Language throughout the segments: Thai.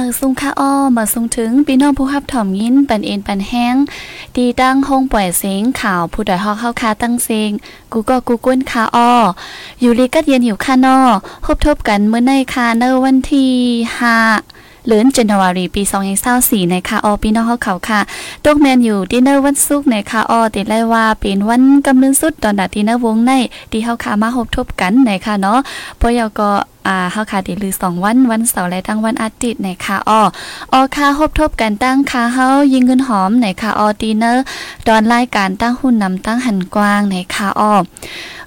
มาซุงค่าอ้อมาซุงถึงพี่น้องผู้รับถ่อมยินปันเอ็นปันแห้งดีตั้งห้องปล่อยเสียงข่าวผู้ดอยฮอกเข้าคาตั้งเสียงกูก็กูก้นคาอ้ออยู่ลีกัดเย็นหิวค่านอพบทบกันเมื่อในคาเนอวันที่ห้าเลือนจันวารีปี2024ในคาออพี่น้องเฮาเขาค่ะตกแมนอยู่ดินเนอร์วันศุกร์ในคาออติดไล่ว่าเป็นวันกำลังสุดตอนดัดดินเนอร์วงในที่เฮาคามาพบทบกันในค่ะเนาะปอยก็อ่าเฮาค่ะดิลือ2วันวันเสาร์และทั้งวันอาทิตย์ในคาอ้ออ้อค่าพบทบกันตั้งคาเฮายิงเงินหอมในคาอ้อดินเนอร์ตอนรายการตั้งหุ้นนำตั้งหันกว้างในคาอ้อ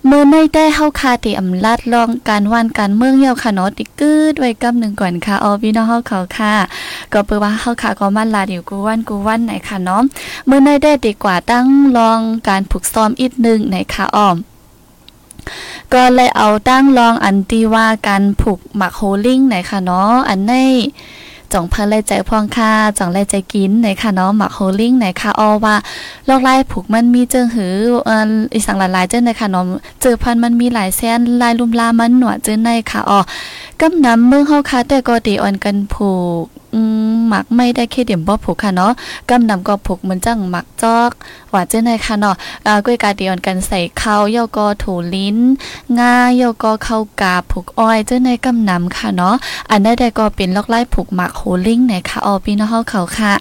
เมื่อไม่ได้เฮาคาติอำลาดลองการวันการเมืองเยาค่ะเนาะติกึดไว้กำหนึ่งก่อนค่ะออพี่น้องเฮาเขาค่ะ ก็เปิดว่าเฮาค่ะก็มันลาดอยู่กูวันกูวันไหนค่ะเนาะเมื่อได้ได้ดีกว่าตั้งลองการฝึกซ้อมอีกนึงในค่ะอ้อม ก็เลยเอาตั้งลองอันตีว่าการผูกหมักโฮลิ่งไหนค่ะเนาะอันในจ่องเพิ่นเลยใจพองค่าจ่องเลยใจกินไหนค่ะเนาะหมักโฮลิ่งไหนค่ะออว่าลอกไล่ผูกมันมีเจิงหือเอ่ออีสังหลายๆเจิงไหนค่ะเนาะเจอพันมันมีหลายแสนลายลุมลามันหนวดเจิงในค่ะออกำนำเมืองเฮาค่ะแต่ก็ตีอ่อนกันผูก อืมหมักไม่ได้แค่เดี่ยมบ่ผูกค่ะเนาะกำนำก็ผูกเหมือนจังหมักจอกว่าเจ้าในค่ะเนาะอ่าก้วยกาเดียนกันใส่ข้าวเยาก็ถูลิ้นงาเยาก็เข้ากาผูกอ้อยเจ้าในกำนำค่ะเนาะอันได้ได้ก็เป็นลอกไล่ผูกหมักโฮลิ่งในค่ะออพี่น้องเฮาเขาค่ะ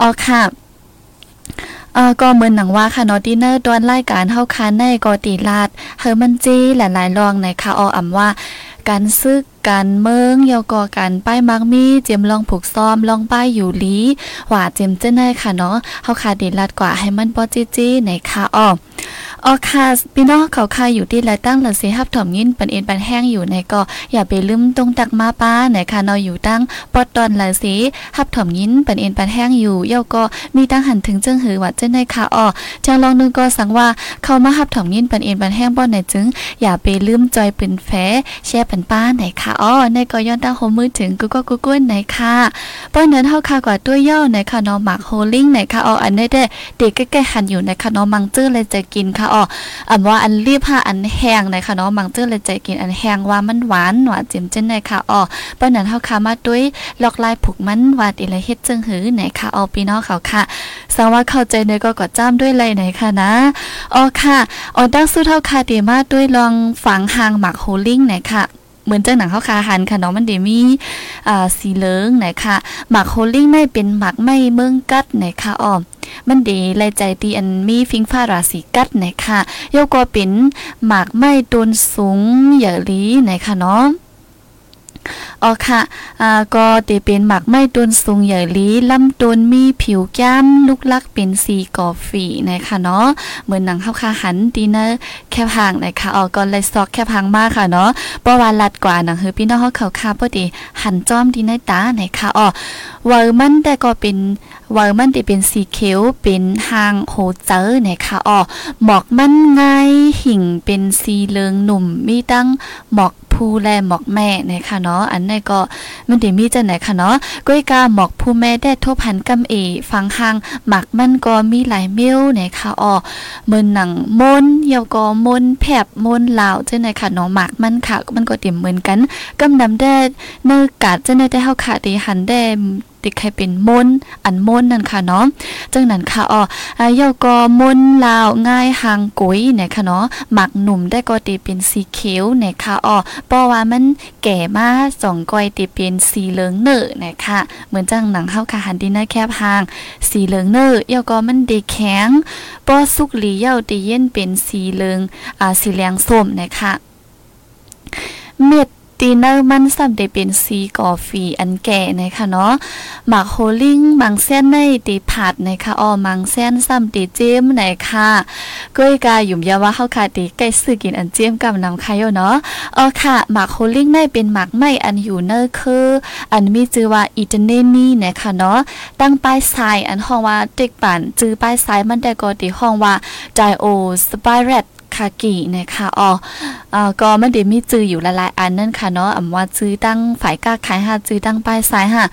อ๋อค่ะเออก็เหมือนหนังว่าค่ะเนาะดินเนอร์ตอนรายการเฮาคันในก็ตีลาดเฮอมันจีหลายๆรองในค่ะอออำว่าการซึก การเมืองเยาก็การป้ายมักมีเจียมลองผูกซ้อมลองป้ายอยู่ลีหว่าเจียมเจ้าในค่ะเนาะเฮาค่ะเด็ดลัดกว่าให้มันปอจีจีในค่ะอ้อออค่ะพี่น้องเขาค่ะอยู่ที่ไรตั้งหลังเสียับถ่อมยินปันเอ็นปันแห้งอยู่ในก็อย่าไปลืมตรงตักมาป้าไหนค่ะเนาะอยู่ตั้งปอดตอนหลังเสีฮับถ่อมยินปันเอ็นปันแห้งอยู่เยาก็มีตั้งหันถึงจึงหือว่าเจ้าในค่ะอ้อจังลองนึงก็สังว่าเข้ามาฮับถ่อมยินปันเอ็นปันแห้งบ่ไหนจึง อย่าไปลืมจอยปืนแฟแชร์ปันป้าไหนค่ะอ้อในก็ย้อนตั้งโฮมือถึงกูก็กูกุ้นไหนค่ะป้อนนั้นเฮาค่ะกว่าตัวย่อไหนค่ะเนาะหมักโฮลิ่งไหนค่ะอ้ออันได้ได้เด็กใกล้ๆหันอยู่ในค่ะเนาะมังจื้อเลยจะกินค่ะอ้ออันว่าอันรีบหาอันแห้งไหนค่ะเนาะมังจื้อเลยจะกินอันแห้งว่ามันหวานหวานจิ้มจิ้นไหนค่ะอ้อป้อนนั้นเฮาค่ะมาด้วยลอกลายผูกมันวาดอีละเฮ็ดจึงหือไหนค่ะอ้อพี่น้องเขาค่ะสาว่าเข้าใจเนยก็กดจ้ำด้วยเลยไหนค่ะนะอ๋อค่ะอ๋อตั้งสู้เท่าค่ะเดีมาด้วยลองฝังหางหมักโฮลิ่งไหนค่ะ เหมือนจังหนังเขาคาหันค่ะเนาะมันเดมีอ่าสีเหลืองไหนค่ะหมักโฮลิ่งไม่เป็นหมักไม่เมืองกัดไหนค่ะอ้อมมันดีลายใจตีอันมีฟิงฟ้าราศีกัดไหนค่ะโยก็เป็นหมักไม่ตนสูงเหยอลีไหนค่ะเนาะ อ๋อค่ะอ่าก็ตีเป็นหมักไม่ตุนสูงใหญ่ลีลำตุนมีผิวแก้มลูกลักเป็นสีกอฟีนะคะเนาะเหมือนหนังข้าวคาหันดีเนอร์แคบหางนะคะอ๋อก็เลยซอกแคบหางมากค่ะเนาะเพราะว่าลัดกว่าหนังเฮอพี่น้องเขาเขาคาพอดีหันจ้อมดีในตานะคะอ๋อเวอร์มันแต่ก็เป็นเวอร์มันที่เป็นสีเขียวเป็นหางโหเจอนะคะอ๋อหมอกมันง่ายหิ่งเป็นสีเหลืองหนุ่มมีตั้งหมอก ผู้แลหมอกแม่นะคะเนาะอันนี้ก็มันเดี๋ยวมีจะไหนค่ะเนาะก้อยกาหมอกผู้แม่ได้ทบหันกำเอฟังหางหมักมันก็มีหลายเมลนะคะอ๋อเหมือนหนังมนเยาก็มนแผบมนลาวจังไหนค่ะเนาะหมักมันค่ะมันก็เต็มเหมือนกันกำนำได้เนื้อกาดจังไหนได้เฮาค่ะตีหันได้ ติใครเป็นมนอันมนนั่นค่ะเนาะจังนั้นค่ะอ๋อเยาก็มนลาวง่ายหางกุยเนี่ยค่ะเนาะหมักหนุ่มได้ก็ตีเป็นสีเขียวเนี่ยค่ะอ๋อเพราะว่ามันแก่มาสองก้อยตีเป็นสีเหลืองเนอเนะคะเหมือนจังหนังเฮาค่ะหันดีนะแคบหาง สีเหลืองเนอเยาก็มันเดแข็งป้อสุกหลีเยาตีเย็นเป็นสีเหลืองอ่าสีเหลืองส้มเนะคะเม็ด ตีเนอร์มันซ้ำได้เป็นซีกอฟีอันแก่นะคะเนาะหมักโฮลิงมังเส้นในตีผัดนะคะอ้อมังเส้นซ้ำตีเจมนะคะก้อยกาหยุ่มยาว่าเฮาค่ะตีใกล้ซื้อกินอันเจมกับนำไข่เนาะเออค่ะหมักโฮลิงในเป็นหมักไม้อันอยู่เนอร์คืออันมีชื่อว่าอิตาเนนี่นะคะเนาะตั้งป้ายทรายอันห้องว่าเด็กปั่นจื้อป้ายทรายมันได้ก็ตีห้องว่าไดโอสไปเรตากินะคะอ๋ออ่าก็มันเดี๋ยวมีจื้ออยู่หลายๆอันนั่นค่ะเนาะอำว่าจื้อตั้งฝ่ายกล้าขายหาจื้อตั้งป้ายซ้ายหา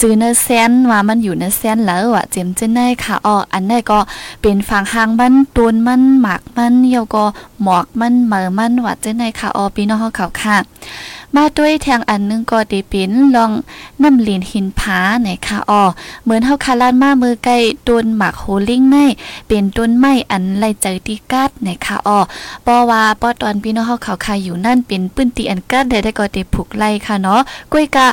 จื้อเนเซนว่ามันอยู่เนเซนแล้วอะเจมเจนได้ค่ะอ๋ออันนี้ก็เป็นฝั่งหางมันตูนมันหมากมันเยาก็หมอกมันเหมอมันว่าเจนได้ค่ะอ๋อพี่น้องเขาค่ะ มาด้วยแทงอันนึงก็ดีป็นลองน้ำลินหินผาไหนค่ะอ๋อเหมือนเฮาคาลานมามือใกลต้นหมากโฮลิงในเป็นต้นไม้อันไล่ใจตีกัดไหนค่ะอ๋อปอว่าปอตอนพี่น้องเฮาเขาคาอยู่นั่นเป็นปื้นตีอันกัดได้ได้ก็ด้ผูกไล่ค่ะเนาะก้วยกะ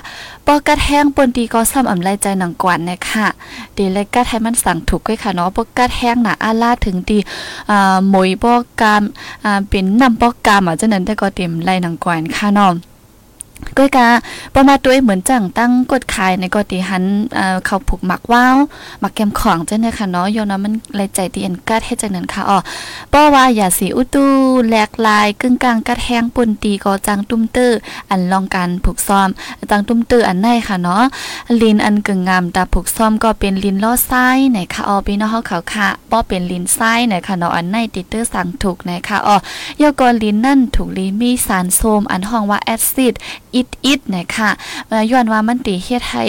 ปอกัดแห้งปนตีก็ซ้ำอำไล่ใจหนังกวนนะคะเดเลยกัดให้มันสั่งถูกก้วยค่ะเนาะปอกัดแห้งน่ะอาลาถึงตีอ่าหมวยปอกามอ่าเป็นน้ำปอกามอะจังนั้นได้ก็เต็มไล่หนังกวนค่ะเนาะ ก้อยกาประมาตัวเหมือนจังตั้งกดขายในกอติหันเอ่อเขาผูกหมักว้าวหมักแกมของจังเนี่ยค่ะเนาะโยนะมันไรใจตีอันกัดให้จังนั้นค่ะอ๋อป้อว่าอย่าสีอุตูแหลกลายกึ่งกลางกัดแห้งปุ่นตีก็จังตุ้มเตอร์อันลองการผูกซ้อมจังตุ้มเตอร์อันในค่ะเนาะลินอันกึ่งงามตาผูกซ้อมก็เป็นลินล้อไส้ไหนค่ะอ๋อพี่น้องเฮาเขาค่ะป้อเป็นลินไส้ไหนค่ะเนาะอันในติเตอร์สั่งถูกไหนค่ะอ๋อยกอลินนั่นถูกลีมีสารโซมอันห้องว่าแอซิดอิดอิดนะคะย้อนว่ามันตีเฮ็ดให้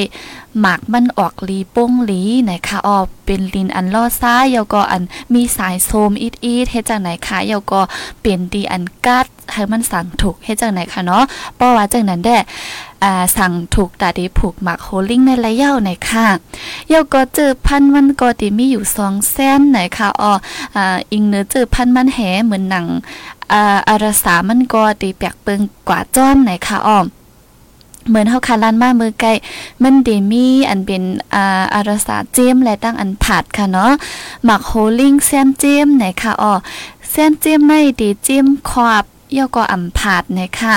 หมากมันออกลีป้งลีนะคะออกเป็นลินอันล่อซ้ายแล้วก็อันมีสายโซมอิดอิดเฮ็ดจังไหนคะแล้วก็เป็นดีอันกัดให้มันสั่งถูกเฮ็ดจังไหนคะเนาะเพราะว่าจังนั้นแด้อ่าสั่งถูกตาดีผูกหมักโฮลิ่งในระยะไหนค่ะเยาก็เจอพันมันก็ติมีอยู่สองแสนไหนค่ะอ๋ออิงเนื้อเจอพันมันแหเหมือนหนัง อ่าอารสามันก็ตีแปกเปิงกว่าจ้อนไหนค่ะอ้อมเหมือนเฮาคาลันมามือไกลมันเดมีอันเป็นอ่าอารสาเจมและตั้งอันผัดค่ะเนาะหมักโฮลิงแซนเจมไหนค่ะอ๋อแซนเจมในดีเจมขอบย่อก็อำผาดนะคะ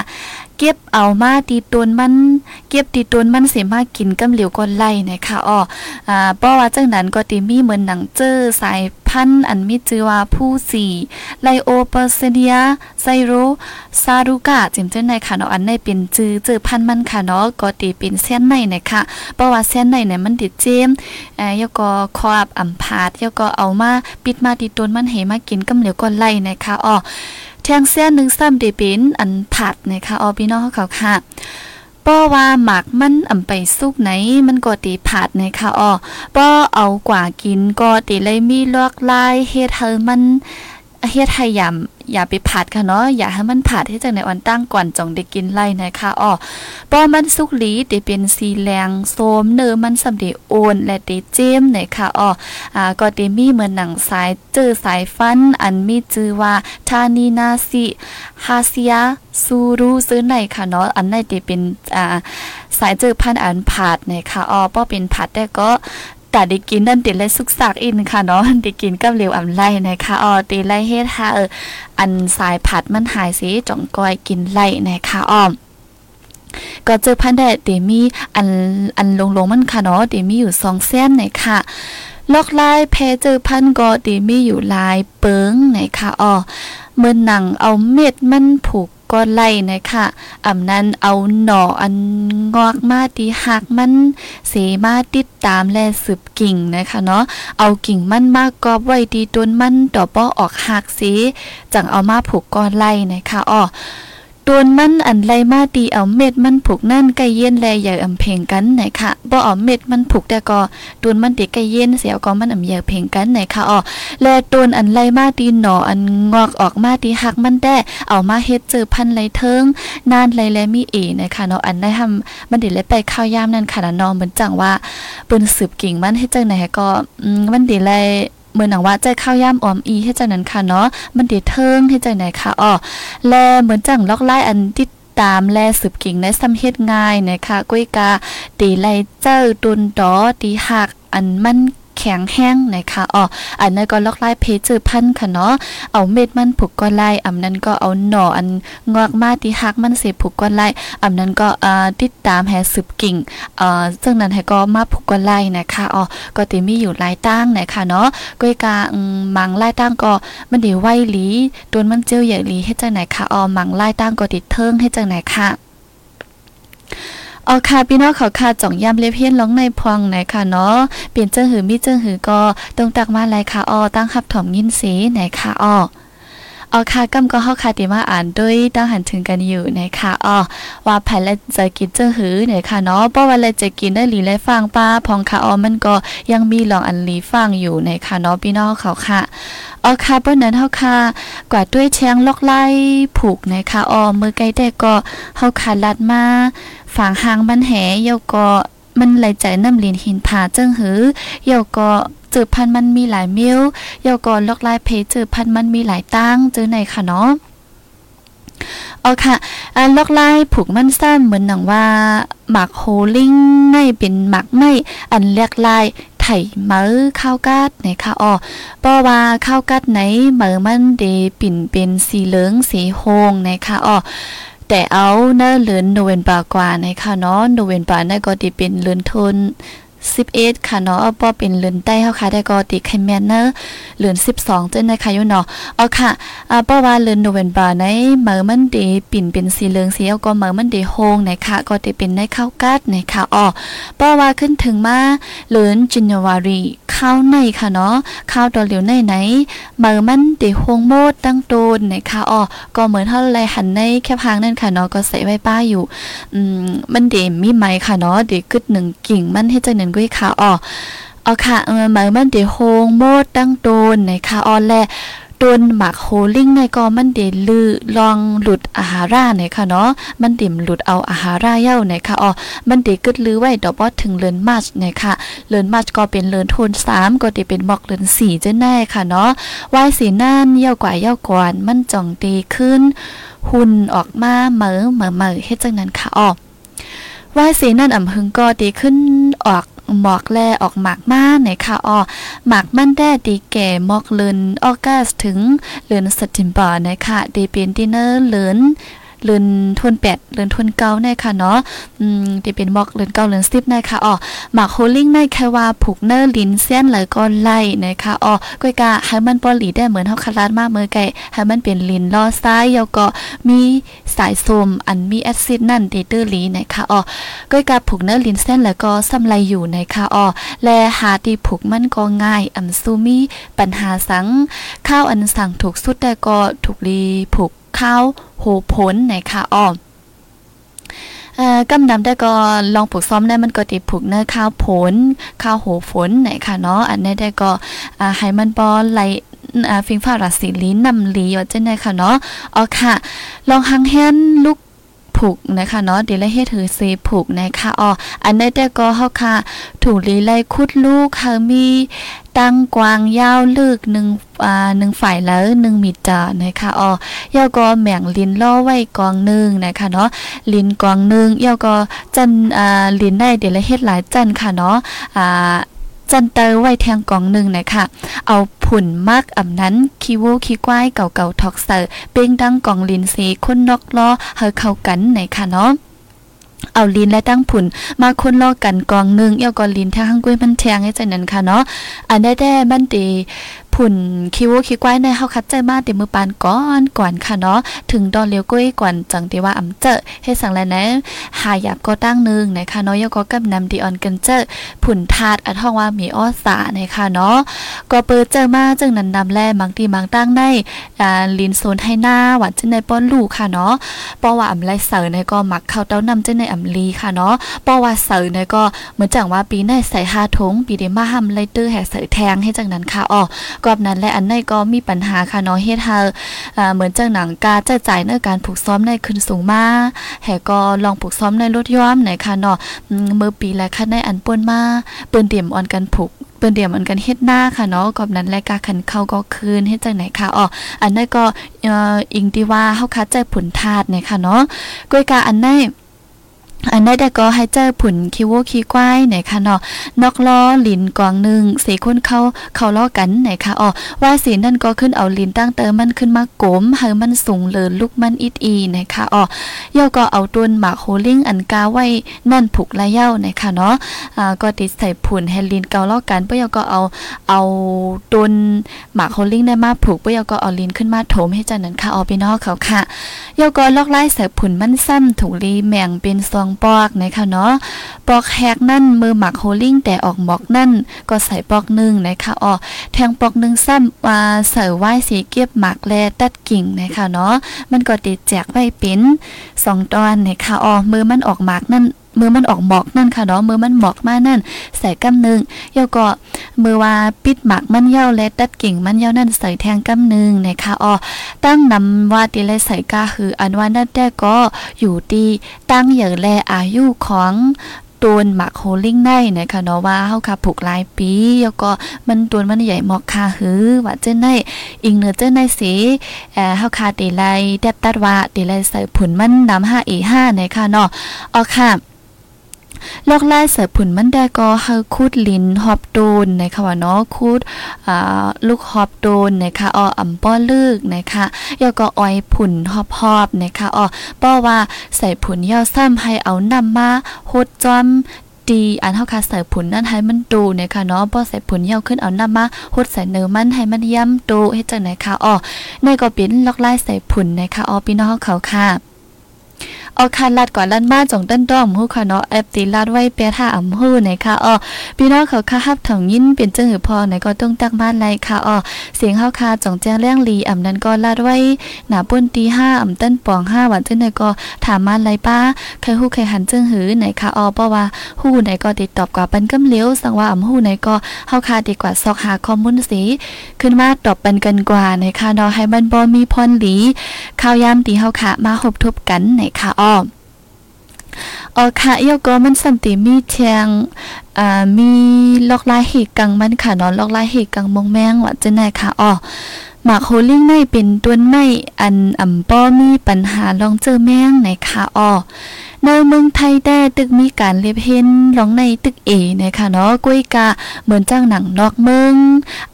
ก็บเอามาตีตนมัน เก็บตีตนมันเสียมากินกำเหลียวก็ไล่นะคะอ๋ออ่าเพราะว่าจังนั้นก็ติมีเหมือนหนังเจอสายพันธุ์อันมีชื่อว่าผู้สี่ไลโอเปอร์เซเนียไซโรซารุกะจิมเจ้าในค่ะเนาะอันในเป็นจื้อเจอพันธุ์มันค่ะเนาะก็ติเป็นเส้นในนะคะเพราะว่าเส้นในเนี่ยมันติดเจมเอ่อยก็ครอบอำพาดยก็เอามาปิดมาตีตนมันให้มากินกำเหลียวก็ไล่นะคะอ๋อ แทงเส้นหนึ่งซ้ำเดเป็นอันผัดนะคะออพี่น้องเขาค่ะป้อว่าหมักมันอ่ำไปสุกไหน มันก็ตีผัดนะคะอ้อป้อเอากว่ากินก็ตีเลยมีลวกลายเฮ็ดให้มันเฮ็ดให้ยำ อย่าไปผัดค่ะเนาะอย่าให้มันผัดให้จังในวันตั้งก่อนจ่องได้กินไล่นะคะอ้อป้อมันสุกหลีตีเป็นสีแรงโสมเนอมันสำเร็จโอนและตีเจมนะคะอ้ออ่าก็ตีมีเหมือนหนังสายเจอสายฟัน อันมีชื่อว่าทานีนาซิฮาเซียซูรูซื้อในค่ะเนาะอันในตีเป็นอ่าสายเจอพันอันผัดนะคะอ้อป้อเป็นผัดแต่ก็ แต่ได้กินนั่นติดเลยสุกสักอินค่ะเนาะได้กินกับเหลวอ่ำไล่นะคะอ๋อตีไล่เฮ็ดค่ะเอออันสายผัดมันหายสิจ่องก้อยกินไล่นะคะอ้อมก็เจอพันแดดเดมีอันอันลงลงมันค่ะเนาะเดมีอยู่สองเส้นไหนค่ะลอกลายแพเจอพันก็เดมีอยู่ลายเปิงไหนค่ะอ๋อเมื่อหนังเอาเม็ดมันผูก ก็ไล่นะคะอำนั้นเอาหน่ออันงอกมาตีหักมันเสมาติดตามและสืบกิ่งนะคะเนาะเอากิ่งมันมากกอบไว้ดีต้นมันต่อป้อออกหักสีจังเอามาผูกก้อนไล่นะคะอ้อ ต้นมันอันไลมาตีเอาเม็ดมันผูกนั่นใกล้เย็นแลใหญ่อำเพงกันไหนค่ะบ่เอาเม็ดมันผูกแต่ก็ต้นมันติใกล้เย็นเสียวก็มันอำใหญ่เพงกันไหนค่ะอ้อแลต้นอันไลมาตีหนออันงอกออกมาตีหักมันแด้เอามาเฮ็ดเจอพันไหลเทิงนานไรแลมีเอนะคะเนาะอันได้ทำมันดี๋ยวเลยไปข้าวยามนั่นค่ะเนาะเหมือนจังว่าเปิ้นสืบกิ่งมันให้จังไหนก็มันดี๋ยวเลย เหมือนหนังว่าใจข้าวย่ำออมอีให้ใจนั้นค่ะเนาะมันเดือดเทิงให้ใจังไหนค่ะอ๋อแลเหมือนจังล็อกไล่อันติดตามแลสืบกิ่งในซ้ำเฮ็ดง่ายนะคะ กุ้ยกาตีไลเจ้าตุนดอตีหักอันมัน แข็งแห้งนะคะอ๋ออันนั้นก็ลอกไล่เพจือพันค่ะเนาะเอาเม็ดมันผูกก็ไล่อำนั้นก็เอาหน่ออันงอกมาที่หักมันเสผูกก็ไล่อำนั้นก็อ่าติดตามแหสืบกิ่งเอ่อซึ่งนั้นให้ก็มาผูกก็ไล่นะคะอ๋อก็ติมีอยู่หลายตั้งนะคะเนาะก้อยกามังไล่ตั้งก็มันดีไวหลีตัวมันเจียวใหญ่หลีให้จังไหนค่ะอ๋อมังไล่ตั้งก็ติดเทิงให้จังไหนค่ะ เอาค่ะพี่น้องเขาค่ะจ่องย่ำเล็บเฮียนร้องในพองไหนค่ะเนาะเปลี่ยนเจิ้งหือมีเจิ้งหือก็ต้องตักมาไรค่ะอ้อตั้งขับถ่อมยินสีไหนค่ะอ้ออ๋อค่ะกำก็เฮาค่ะติมาอ่านด้วยตั้งหันถึงกันอยู่นะคะอ๋อว่าภายและจะกินเจ้าหือเนี่ยค่ะเนาะเพราะว่าเราจะกินได้หลีและฟังป้าพองค่ะอ๋อมันก็ยังมีลองอันลีฟังอยู่ในค่ะเนาะพี่น้องเขาค่ะ อ๋อค่ะเพราะนั้นเฮาค่ะกว่าด้วยแชงลอกไล่ผูกนะคะอ๋อมือไกลแต่ก็เฮาค่ะลัดมาฝังหางมันแหเยาก็มันไหลใจน้ำลินหินผาเจิ้งหือเยาก็จือพันมันมีหลายมิ้วเยาก่อลอกไลายเพจือพันมันมีหลายตั้งเจอไหนค่ะเนาะเอาค่ะอันลอกไลายผูกมันสั้นเหมือนหนังว่าหมักโฮลิงในเป็นหมักในอันเรียกลาย ไถ่เมือข้าวกัดในค่ะอ๋อเพราะว่าข้าวกัดไหนเมือมันเดปิ่นเป็นสีเหลืองสีโฮงในค่ะอ๋อแต่เอาเนื้อเลือนโนเวนบากว่าในค่ะเนาะโนเวนบาในก็ดีเป็นเลือนทน 11 ค่ะเนาะป้อเป็นเลือนใต้เฮาค่ะได้ก็ติไคแมนเนอร์เลือน 12เจ้านะคะอยู่เนาะเอาค่ะอ่าป้อว่าเลือนโนเวมบาในเมื่อมันดีปิ่นเป็นสีเหลืองสีเอาก็เมื่อมันดีโฮงนะคะก็ติเป็นในข้าวกัดนะคะอ๋อป้อว่าขึ้นถึงมาเลือนจันวารี ข้าวในค่ะเนาะข้าวตอเหลียวในไหนเมื่อมันเดโฮงโมดตั้งโตนนะคะอ๋อก็เหมือนเท่าไรหันในแค่พางนั่นค่ะเนาะก็ใส่ไว้ป้าอยู่อืมมันเดมีไหมค่ะเนาะเดกึดหนึ่งกิ่งมันให้จังหนึ่งกุ้ยค่ะอ๋อเอาค่ะเออหมายมันเดโฮงโมดตั้งโตนในคะออนแล โดนหมักโฮลิงในก็มันเดลือลองหลุดอาหาราในค่ะเนาะมันดิ่มหลุดเอาอาหาราเย้าในค่ะอ๋อมันเดกึดลือไว้ดอกบอถึงเลือนมาชในค่ะเลือนมาชก็เป็นเลือนโทน3ก็ได้เป็นบอกเลือน4เจ้าแน่ค่ะเนาะวายสีนั่นเย้ากว่าเย้ากวนมันจ่องดีขึ้น หุ่นออกมาเหมอเหมอเหมอเฮ็ดจังนั้นค่ะอ๋อวายสีนั่นอ่ำหึงก็ดีขึ้นออก หมอกแลออกหมากมาไหนค่ะอ้อหมากมันแด้ดีแก่มอกเลินออกัสถึงเลินสติมบอร์นะคะดีเป็นดินเนอร์เลิน เลือนทวนแปดเลือนทวนเก้าในค่ะเนาะอืมที่เป็นบอกเลือนเก้าเลือนสิบในค่ะอ๋อหมากโฮลิ่งในแค่ว่าผูกเนอร์ลินเส้นเลยก็ไล่นะคะอ๋อก้อยกะให้มันปอลีได้เหมือนเฮาคลาดมากเมื่อไก่ให้มันเป็นลินล่อซ้ายแล้วก็มีสายโซมอันมีแอซิดนั่นเดเตอร์ลีนะคะอ๋อก้อยกะผูกเนอร์ลินเส้นแล้วก็ซ้ำไรอยู่นะคะอ๋อและหาที่ผูกมันก็ง่ายอันซูมีปัญหาสังข้าวอันสั่งถูกสุดแต่ก็ถูกรีผูกข้าว โหผลในค่ะอ้อมกำนำได้ก็ลองปลูกซ้อมได้มันก็ติผูกเนื้อข้าวผลข้าวโหฝนไหนค่ะเนาะอันนี้ได้ก็อ่าให้มันบอไหลฟิงฟ้าราศีลิ้นนำลีว่าจังได้ค่ะเนาะอ๋อค่ะ ลองหังแฮนลูก ผูกนะคะเนาะเดี๋ยวลเฮ็ดถือซีผูกนะคะอ๋ออันนี้แต่ก็เฮาค่ะถูกลีไลคุดลูกค่ะมีตั้งกวางยาวลึกหนึ่งอ่าหนึ่งฝ่ายแล้วหนึ่งมิตรนะคะอ๋อยาวก็แหม่งลินล่อไว้กองหนึ่งนะคะเนาะลินกองหนึ่งยาวก็จันอ่าลินได้เดี๋ยวละเฮ็ดหลายจันค่ะเนาะอ่า จันเตอไว้แทงกองหนึ่งนะคะเอาผุ่นมักอำนั้นคีโวคีกว้ายเก่าๆทอกเซอร์เป้งดังกองลินซีคนนอกล้อเฮาเข้ากันนะคะเนาะเอาลินและตั้งผุนมาคนลอกกันกองหนึ่งเอี่ยวกอลินแทงห้างกุ้ยมันแทงให้ใจนั้นค่ะเนาะอันได้แด้บันตี ผุ่นคิวคิกว้ในเฮาคัดใจมาเต็มมือปานก่อนก่อนค่ะเนาะถึงดอนเลียวกุ้ยก่อนจังที่ว่าอำเจอให้สั่งแล้วนะหาหยับก็ตั้งนึงนะคะเนาะยก็กับนำดีออนกันเจอผุ่นทาดอันห้องว่ามีอ้อสานะคะเนาะก็เปิดเจอมาจึงนั้นนำแลบางทีบางตั้งได้อ่าลินโซนให้หน้าหวานจึงในป้อนลูกค่ะเนาะเพราว่าอำไรเสอในก็มักเข้าเต้านำจึงในอำลีค่ะเนาะเพราว่าเสอในก็เหมือนจังว่าปีในใส่หาทงปีเดมาห้ำไลเตอร์แห่เสอแทงให้จังนั้นค่ะอ๋อกอบนั้นและอันในก็มีปัญหาค่ะเนาะเฮ็ดให้อ่าเหมือนจังหนังกาจะจ่ายในการผูกซ้อมในขึ้นสูงมาแห่ก็ลองผูกซ้อมในรถย้อมไหนค่ะเนาะเมื่อปีและค่ะในอันป่นมาเปิ้นเตรียมออนกันผูกเปิ้นเตรียมออนกันเฮ็ดหน้าค่ะเนาะกอบนั้นและกาคันเข้าก็คืนเฮ็ดจังไหนค่ะอ๋ออันนั้นก็อิงที่ว่าเฮาคัดใจผลธาตุเนี่ยค่ะเนาะก้อยกาอันใน อันนี้แต่ก็ให้เจอผุนคิวโวคีควายไหนคะเนาะนอกล้อลินกวางหนึ่งสีคนเข้าเข้าล้อกันไหนคะอ๋อว่าสีนั่นก็ขึ้นเอาลินตั้งเติมมันขึ้นมากลมให้มันสูงเลินลูกมันอิดอีไหนคะอ๋อย่อก็เอาต้นหมากโฮลิงอันกาไว้นั่นผูกละเย้าไหนคะเนาะอ่าก็ติดใส่ผุนให้ลินเกาล้อกันเพื่อก็เอาเอาต้นหมากโฮลิงได้มาผูกเพื่อก็เอาลินขึ้นมาโถมให้จังนั้นค่ะอ๋อพี่น้องเขาค่ะย่อก็ลอกไล่ใส่ผุนมันซ้ำถูกลีแมงเป็นซองปอกนะคะเนาะปอกแฮกนั่นมือหมักโฮลิ่งแต่ออกหมอกนั่นก็ใส่ปอกหนึ่งนะคะอ๋อแทงปอกหนึ่งซ้ำมาใส่ไว้สีเก็บหมักแลตัดกิ่งนะคะเนาะมันก็ติดแจกไว้เป็นสองตอนนะคะอ๋อมือมันออกหมากนั่นมือมันออกหมอกนั่นค่ะเนาะมือมันหมอกมานั่น ใส่กำนึงเยาก็มือว่าปิดหมักมันเย้าและตัดกิ่งมันเย้านั่นใส่แทงกำนึงนะคะอ๋อ ตั้งนำว่าตีไรใส่กาคืออันว่านั่นได้ก็อยู่ดีตั้งอย่างแลอายุของตัวหมักโฮลิ่งได้นะคะเนาะว่าเฮาค่ะผูกหลายปีแล้วก็มันตัวมันใหญ่หมอกคาหือว่าเจ้าในอิงเนื้อเจ้าในสีเอ่อเฮาค่ะตีไลแดบตัดว่าตีไลใส่ผุนมันนำ5 e 5นะคะเนาะอ๋อค่ะ ลอกไล่เสือผุนมันได้ก็เฮาคูดลิ้นฮอบโดนนะคะว่าเนาะคูดอ่าลูกฮอบโดนนะคะอออำป้อลึกนะคะแล้วก็อ้อยผุนฮอบฮอบนะคะออป้อว่าใส่ผุนย่อซ้ำให้เอานำมาโฮดจอมดีอันเฮาคาใส่ผุนนั่นให้มันดูนะคะเนาะบ่ใส่ผุนเหี่ยวขึ้นเอานำมาฮดใส่เนื้อมันให้มันย่ำโตเฮ็ดจังไหนคะอ๋อในก็เป็นลอกไล่ใส่ผุนนะคะอ๋อพี่น้องเขาค่ะ เอาคันลัดกว่าลันมานจงต้นด้อมฮู้ค่ะเนาะแอปตีลัดไว้เปียท่าอ่ำฮู้ไหนะคะอ๋อพี่น้องเขาค่ะฮับถังยินเป็นเจังหือพอไหนก็ต้องตักบ้านไรค่ะอ๋อเสียงเฮาค่ะจงแจ้งแรงลีอ่ำนั้นก็ลัดไว้หน้าปุ้นตี5อ่ำต้นปอง5ว่าจังไหนก็ถามมาไรป้าเคยฮู้เคยหันเจังหือไหนค่ะอ๋อเพราะว่าฮู้ไหนก็ติดตอบกว่าปันกำเลี้ยวสังว่าอ่ำฮู้ไหนก็เฮาค่ะดีกว่าซอกหาข้อมูลสีขึ้นมาตอบปันกันกว่าในค่ะเนาะให้มันบ่มีพรหลีข้าวยามตีเฮาค่ะมาหบทบกันในค่ะอ้อออค่ะเยก็มันสันติมีแทงอ่ามีลอกลายเหตุกังมันค่ะเนาะลอกลายเหตุกังมงแมงว่าจะไหนค่ะอ๋อหมากโฮลิ่งในเป็นตัวในอันอ่ำป้อมีปัญหาลองเจอแมงไหนค่ะอ๋อในเมืองไทยแต่ตึกมีการเลียบเห็นลองในตึกเอนะคะเนาะกุ้ยกะเหมือนจ้างหนังนอกเมือง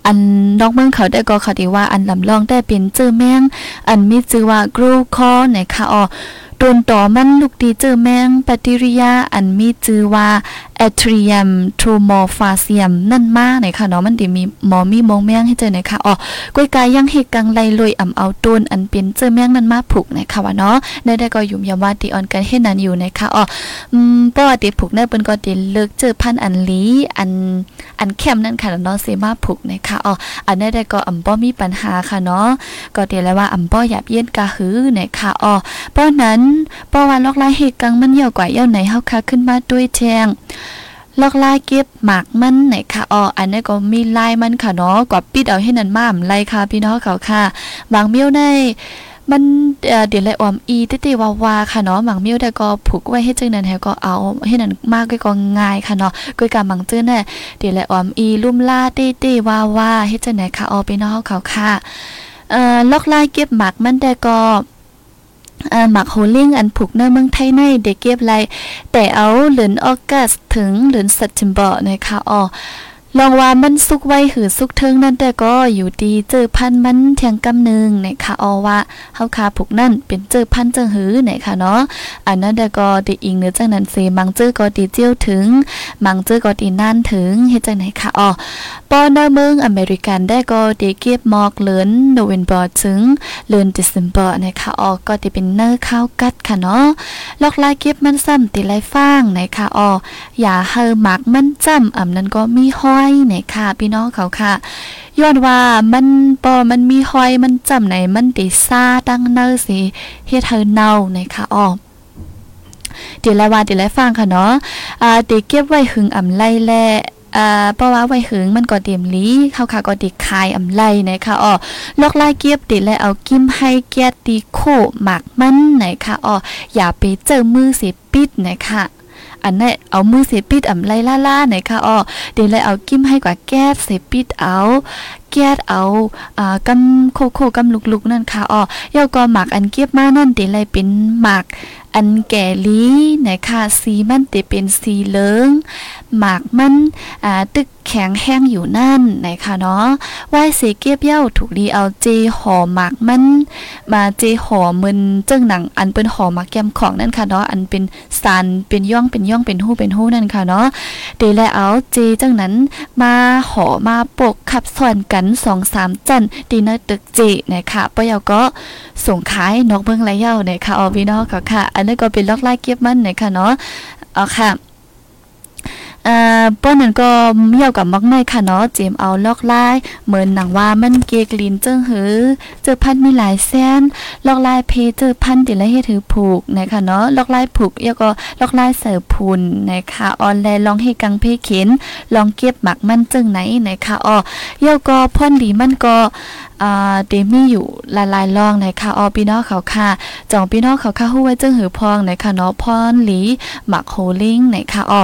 อันนอกเมืองเขาได้ก็เขาดีว่าอันลำลองได้เป็นเจอแมงอันมีชื่อว่ากรูคอนะคะอ๋อ ตนต่อมันลูกดีเจอแมงปฏิริยาอันมีชื่อว่า แอทริยมทรูมอร์ฟาเซียมนั่นมากไหนค่ะเนาะมันดีมีหมอมีมงแมงให้เจอไหนค่ะอ๋อกล้วยกายยังเฮกังไลลอยอ่ำเอาต้นอันเป็นเจอแมงนั่นมากผูกนะคะว่าเนาะได้ได้ก็ยุ่มยามว่าตีออนกันเฮ็ดนั้นอยู่นะคะอ๋ออืมป้อติผูกได้เปิ้นก็ติเลิกเจอพันอันลีอันอันเข้มนั่นค่ะเนาะเสมาผูกนะคะอ๋ออันได้ได้ก็อ่ำป้อมีปัญหาค่ะเนาะก็เดี๋ยวแล้วว่าอ่ำป้อหยับเย็นกะหือนะคะอ๋อป้อนั้นป้อว่าลอกลายเฮกังมันเหี่ยวกว่าเหี่ยวไหนเฮาค่ะขึ้นมาด้วยแจง ลอกลายเก็บหมากมันไหนค่ะอ๋ออันนี้ก็มีลายมันค่ะเนาะกว่าปิดเอาให้นันมาอำไลค่ะพี่น้องเขาค่ะบางเมี้ยวในมันเดี๋ยวเลยออมอีติติวาวาค่ะเนาะหมังมิ้วแต่ก็ผูกไว้ให้จึงนั้นแฮก็เอาให้นั่นมากก็ง่ายค่ะเนาะก้อยกาหมังจื้อแน่เดี๋ยวเลยออมอีลุ่มลาติติวาวาให้จังไหนค่ะเอไปนาะเขาค่ะเอ่อล็อกลายเก็บหมักมันแต่ก็ หมักโฮลิ่งอันผูกในเมืองไทยในเด็กเก็บไรแต่เอาเหลือนออกัสถึงเหลือนสัตจิมบอนะคะอ๋อ ลองว่ามันสุกไว้หือสุกเทิงนั่นแต่ก็อยู่ดีเจอพันมันเทียงกำนึงนะคะออว่าเฮาคาผูกนั่นเป็นเจอพันเจอหือนะคะเนาะอันนั้นแต่ก็ดีอิงเนื้อจังนั้นเซมังเจอก็ดีเจียวถึง มังเจอก็ดีนั่นถึงเฮ็ดจังไหนคะออปอนาเมืองอเมริกันได้ก็ดีเก็บหมอกเลือนโนเวมเบอร์ถึงเลือนเดซิมเบอร์นะคะออก็ดีเป็นเนื้อข้าวกัดค่ะเนาะลอกลายเก็บมันซ้ำติไลฟางนะคะอออย่าเฮอหมักมันจ้ำอำนั้นก็มีห้อยเนี่ยค่ะ พี่น้องเขาค่ะย้อนว่ามันปอมันมีหอยมันจำไหนมันติซาตั้งเนอสิเฮ็ดเธอเนานะคะอ๋อเดี๋ยวแล้ว่าเดี๋ยวแล้วฟังค่ะเนาะอ่าเด็กเก็บไว้หึงอ่ำไล่แลอ่าเพราะว่าไว้หึงมันก็เตรียมลีเข้าค่ะก็ติคายอำไลนะคะอ๋อลอกลายเก็บติแล้วเอากิมให้แกตีโคหมักมันไหนค่ะอ๋ออย่าไปเจอมือสิปิดนะคะ อันนี้เอามือเสปิดอ่ำไล่ล่าๆหนค่ะอ๋อเดี๋ยวเลยเอากิ้มให้กว่าแก้เสปิดเอาแก้เอาอ่ากำโคโคกำลุกๆนั่นค่ะอ๋อยอก็หมักอันเก็บมานั่นเดี๋ยวเลยเป็นหมักอันแก่ลีนะคะสีมันติเป็นสีเหลืองหมากมันอ่าตึก แข็งแห้งอยู่นั่นนะคะเนาะไหว้เสเก็บเย้าถูกดีเอาเจห่อหมากมัน มาเจห่อมึนเจ้งหนังอันเป็นห่อหมากแกมของนั่นค่ะเนาะอันเป็นสันเป็นย่องเป็นย่องเป็นหู้เป็นหู้นั่นค่ะเนาะเดแลเอาเจจังนั้นมาห่อมาปกขับส่วนกันสองสามจันดีเนตึกเจนะคะปะยาก็ส่งขายนกเบิ่งไรเย้านะคะออพี่น้องค่ะค่ะอันนี้ก็เป็นล็อกไล่เก็บมันนะคะเนาะเอาค่ะ อ่าป้อนนั้นก็เมี่ยวกับมักไม่ค่ะเนาะเจมเอาลอกลายเหมือนหนังว่ามันเกกลินเจิ้งหือ เจอพันมีหลายแสนลอกลายเพเจอพันติละเฮ็ดถือผูกนะคะเนาะลอกลายผูกแล้วก็ลอกลายเสิร์ฟพุนนะคะออนไลน์ลองให้กังเพเข็นลองเก็บหมักมันเจิ้งไหนนะคะอ๋อเยี่ยวก็พ่อนดีมันก็อ่าเดมี่อยู่หลายลองนะคะออพี่น้องเขาค่ะจองพี่น้องเขาค่ะฮู้ไว้เจิ้งหือพองนะคะเนาะพรหลีหมักโฮลิงนะคะออ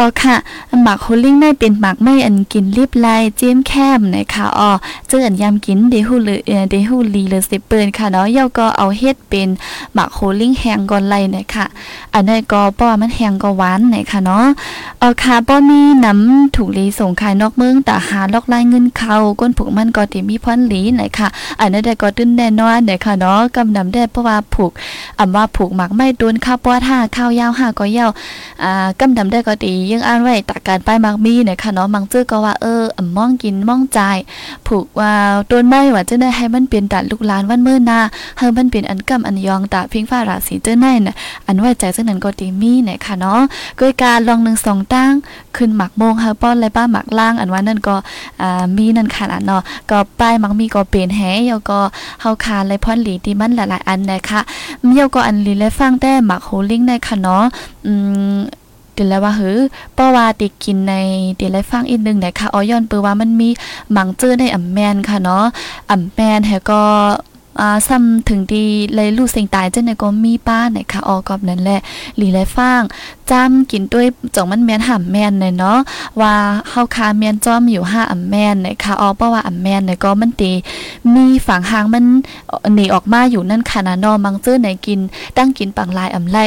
อ๋อค่ะ หมักโฮลิ่งได้เป็นหมักไม่อันกินรีบไล่เจียมแคมนะคะอ๋อเจออันยำกินเดฮูหรือเดฮูลีหรือสิเปินค่ะเนาะเยาก็เอาเฮ็ดเป็นหมักโฮลิ่งแห้งก่อนไล่นะคะอันนี้ก็ป้อมันแห้งก็หวานนะคะเนาะอ๋อค่ะป้อมีน้ำถูกลีส่งขายนอกเมืองแต่หาลอกไล่เงินเขาก้นผูกมันก็ติมีพรหลีนะคะอันนี้ได้ก็ตื้นแน่นอนนะคะเนาะกำนำได้เพราะว่าผูกอำว่าผูกหมักไม่โดนข้าวป้อท่าข้าวยาวห้าก็ยาวอ่ากำนำได้ก็ตียังอ่านไว้ตาการป้ายมักมีนี่ยค่ะเนาะมังจื้อก็ว่าเอออ่ำมองกินมองใจผูกว่าต้นไม้ว่าจะได้ให้มันเป็นตัดลูกหลานวันเมื่อนาให้มันเป็นอันกำอันยองตาพิงฟ้าราศีเจ้าไน่น่ะอันไว้ใจซึ่งนั้นก็ตีมีนี่ยค่ะเนาะก้อยการลองหนึ่งสองตั้งขึ้นหมักโมงเฮาป้อนและป้าหมักล่างอันว่านั่นก็อ่ามีนั่นค่ะเนาะก็ป้ายมักมีก็เป็นแหยก็เฮาคาและพรหลีที่มันหลายๆอันนะคะเมียวก็อันลีและฟังแต่หมักโฮลิงในค่ะเนาะอืม เดี๋ยวแล้วว่าเฮ้อป้อว่าติกินในเดี๋ยวไลฟังอีกนึงหนะคะออย้อนเปือว่ามันมีหมังเจอในอ่ำแมนค่ะเนาะอ่ำแมนแฮก็อ่าซ้ำถึงดีเลยลูกเสียงตายเจังในก็มีป้าไหนค่ะออกอบนั้นแหละหลีไรฟัง จ้ำกินด้วยจงมันแมนห่ำแมนเนาะว่าเฮาคาแมนจ้อมอยู่ห้าอ่ำแมนนะคะออเพราะว่าอ่ำแมนเนี่ยก็มันตีมีฝั่งหางมันหนีออกมาอยู่นั่นค่ะนะนอมังเจอไหนกิน ตั้งกินปังลายอ่ำไร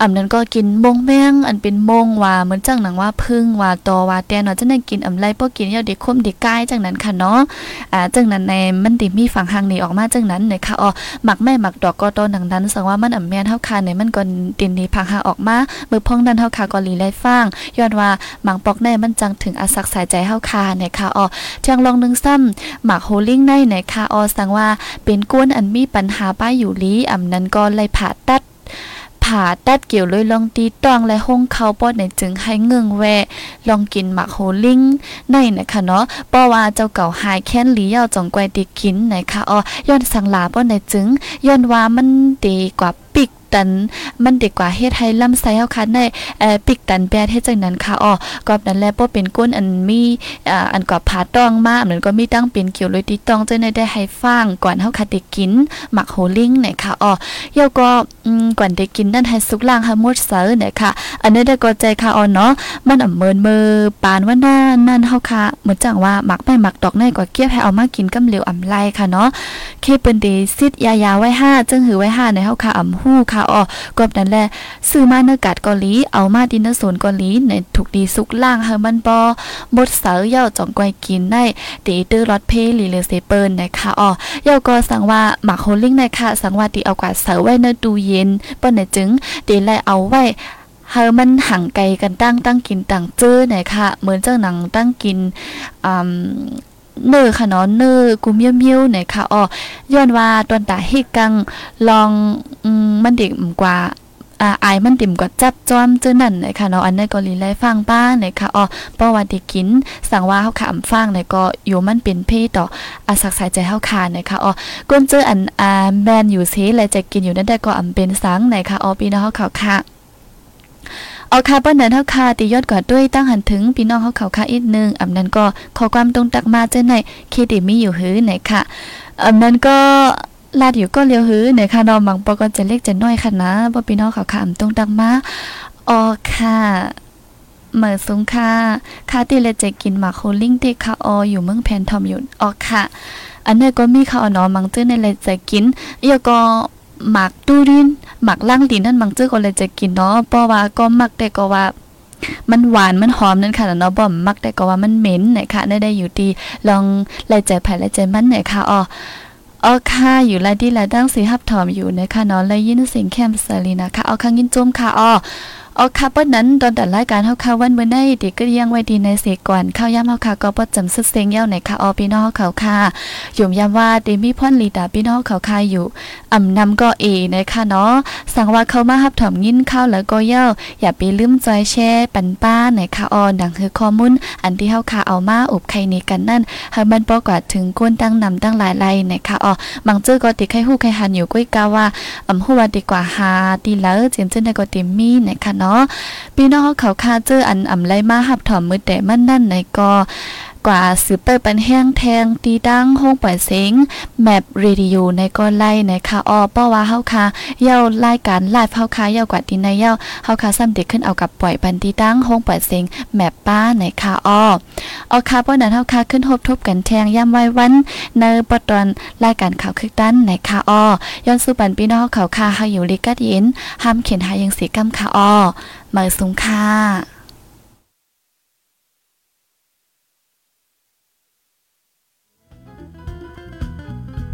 อ่ำนั้นก็กินมงแมงอันเป็นมงว่าเหมือนจังหนังว่าพึ่งว่าตอว่าแตนว่าจะได้กินอ่ำไรพวกกินเยาเด็กคมเด็กกายจังนั้นค่ะเนาะอ่าจังนั้นในมันติมีฝั่งหางหนีออกมาจังนั้นเนี่ยค่ะอ๋อหมักแม่หมักดอกก็ตอนดังนั้นสังว่ามันอ่ำแมนเฮาคาเนี่ยมันก็ตินดีพังหางออกมาเมื่อพองนั้นเฮาคาก็ลีไล่ฟังย้อนว่าหมังปอกแน่มันจังถึงอาศักสายใจเฮาคาเนี่ยค่ะอ๋อเชียงลองนึงซ้ำหมักโฮลิ่งในเนี่ยค่ะอ๋อสังว่าเป็นก้นอันมีปัญหาป้ายอยู่ลีอ่ำนั้นก็เลยผ่าตัดผ่าตัดเกี่ยวเลยลองตีตองและห้องเขาป้อในจึงให้เงืองแวลองกินหมักโฮลิงในนะคะเนาะป้อว่าเจ้าเก่าหายแค้นหลียาวจองกวยติกินนะคะอ๋อย้อนสังลาป้อในจึงย้อนว่ามันดีกว่าปิก ตันมันเดีกกว่าเฮ็ดให้ลำไส้เฮาคันได้เอ่อปิกตันแปดเฮ็ดจังนั้นค่ะอ๋อกอบนั้นแลบ่เป็นก้นอันมีอ่าอันกว่าผาต้องมาเหมือนก็มีตั้งเป็นเกี่ยวเลยติต้องจังได้ได้ให้ฟังก่อนเฮาคัดได้กินหมักโฮลิงเนะคะอ๋อยาก็อืมก่อนได้กินนั่นให้สุกล่างให้หมดเสือเนะคะอันนี้ได้ก็ใจค่ะอ๋อเนาะมันอ่ำเมินมือปานว่าน้านั่นเฮาค่ะเหมือนจังว่าหมักไม่หมักดอกในก็เก็บให้เอามากินกำเหลวอ่ำไรค่ะเนาะเคเปิ้นด้ซิดยายาไว้5จึงหือไว้5ในเฮาค่ะอ่ำฮู้ค่ะอ๋อกบนั่นแหละซื้อมาเนื้อกัดเกาหลีเอามาดินเนอร์โซนเกาหลีในถูกดีสุกล่างให้มันบ่หมดเสาเย่าจ่องกวยกินได้ตีตื้อรถเพลีเลเซเปิลนะคะอ๋อเย่าก็สั่งว่าหมักโฮลิ่งนะคะสั่งว่าตีเอากว่าเสาไว้ในตู้เย็นเปิ้นจึงตีแลเอาไว้เฮามันห่างไกลกันตั้งตั้งกินต่างเจอหน่ยค่ะ เหมือนเจ้าหนังตั้งกินอืม เนื้อค่ะเนาะเนื้อกูเมียวเมียวหนค่ะอ๋อย้อนว่าตอนตาเฮกังลองอืมมันเด็กกว่าอ่าอายมันติ่มกว่าจับจอมเจ้านั่นนะคะเนาะอันนั้นก็ลีไลฟังป้านะคะอ๋อเพราะว่าที่กิน สั่งว่าเฮาขามฟังเนี่ยก็อยู่มันเป็นเพศต่ออาศักสายใจเฮาคานะคะอ๋อก้นเจออันอ่าแมนอยู่เซและจะกินอยู่นั่นได้ก็อำเป็นสังนะคะอ๋อพี่น้องเฮาเขาค่ะ เอาค่ะป้อนนั้นเฮาค่ะติยอดกว่าด้วยตั้งหันถึงพี่น้องเฮาเขาค่ะอีกนึงอำนั้นก็ขอความตรงตักมาเจ้าในเครดิตมีอยู่หือไหนค่ะอำนั้นก็ลาดอยู่ก็เลียวหือไหนค่ะนอมังปอก็จะเล็กจะน้อยค่ะนะบ่พี่น้องเขาค่ะอำตรงตักมาอ๋อค่ะเหมือสูงค่ะค่ะที่เลจะกินหมาโคลิงที่ค่ะอออยู่เมืองแพนทอมอยู่อ๋อค่ะอันนี้ก็มีค่ะอ๋อนมังจื้อในเลยจะกินเอียก็ หมักตู้ดินหมักล่างดินนั่นบางเจ้าก็เลยจะกินเนาะเพราะว่าก็มักแต่ก็ว่า มันหวานมันหอมนั่นค่ะเนาะบ่มักแต่ก็ว่ามันเหม็นนะคะได้ได้อยู่ดีลองไล่ใจไผไล่ใจมันหน่อยค่ะอ๋ออ๋อค่ะอยู่ลายดีลายดังสีหับถอมอยู่นะคะเนาะเลยยินเสียงแคมสลีนะคะเอาข้างยินจุ้มค่ะอ๋อ อ๋อค่ะเปิ้นนั้นตอนแต่รายการเฮาค่ะวันเมื่อได้ดีก็ยังไว้ดีในเสก่อนข้าวยามเฮาค่ะก็บ่จำสุดเสียงเย้าไหนค่ะอ๋อพี่น้องเขาค่ะยมยามว่าดีมีพ่อนลีดาพี่น้องเขาค่ะอยู่อำนำก็เอนะคะเนาะสั่งว่าเข้ามาฮับถอมยินข้าวแล้วก็เย้าอย่าไปลืมจอยแชร์ปันป้าไหนค่ะอ๋อดังคือข้อมูลอันที่เฮาค่ะเอามาอบไข่นี้กันนั่นให้มันบ่กว่าถึงก้นตั้งนำตั้งหลายไล่นะคะอ๋อบางเจ้อก็ติไข่ฮู้ไข่หันอยู่ก้อยกาว่าอำฮู้ว่าดีกว่าหาดีแล้วเจียนเจนได้ก็ติมีนะคะเนาะพี่น้องเขาคาเจออันอ่ำไรมาหับถอมมือแต่มันนั่นในก็ กว่าสืบเปิดปันแห้งแทงตีดังห้องปล่อยเสียงแมปเรดิโอในก็ไล่นคะอ้อเพราว่าเฮาคาเย้ารายการไลฟ์เฮาคาเย้ากว่าดีในเย้าเฮาคาซ้ำเด็กขึ้นเอากับปล่อยปันตีดังห้องปล่อยเสียงแมปป้าในคะอ้อเอาคาเพรานั้นเฮาคาขึ้นทบทบกันแทงย่ำไว้วันในปตอนรายการข่าวคึกดันในคะอ้อย้อนสู่ปันพี่น้องเขาคาเฮาอยู่ลิกัดเย็นห้ามเขียนหายังสีกำค่ะอ้อมอสูงค่ะ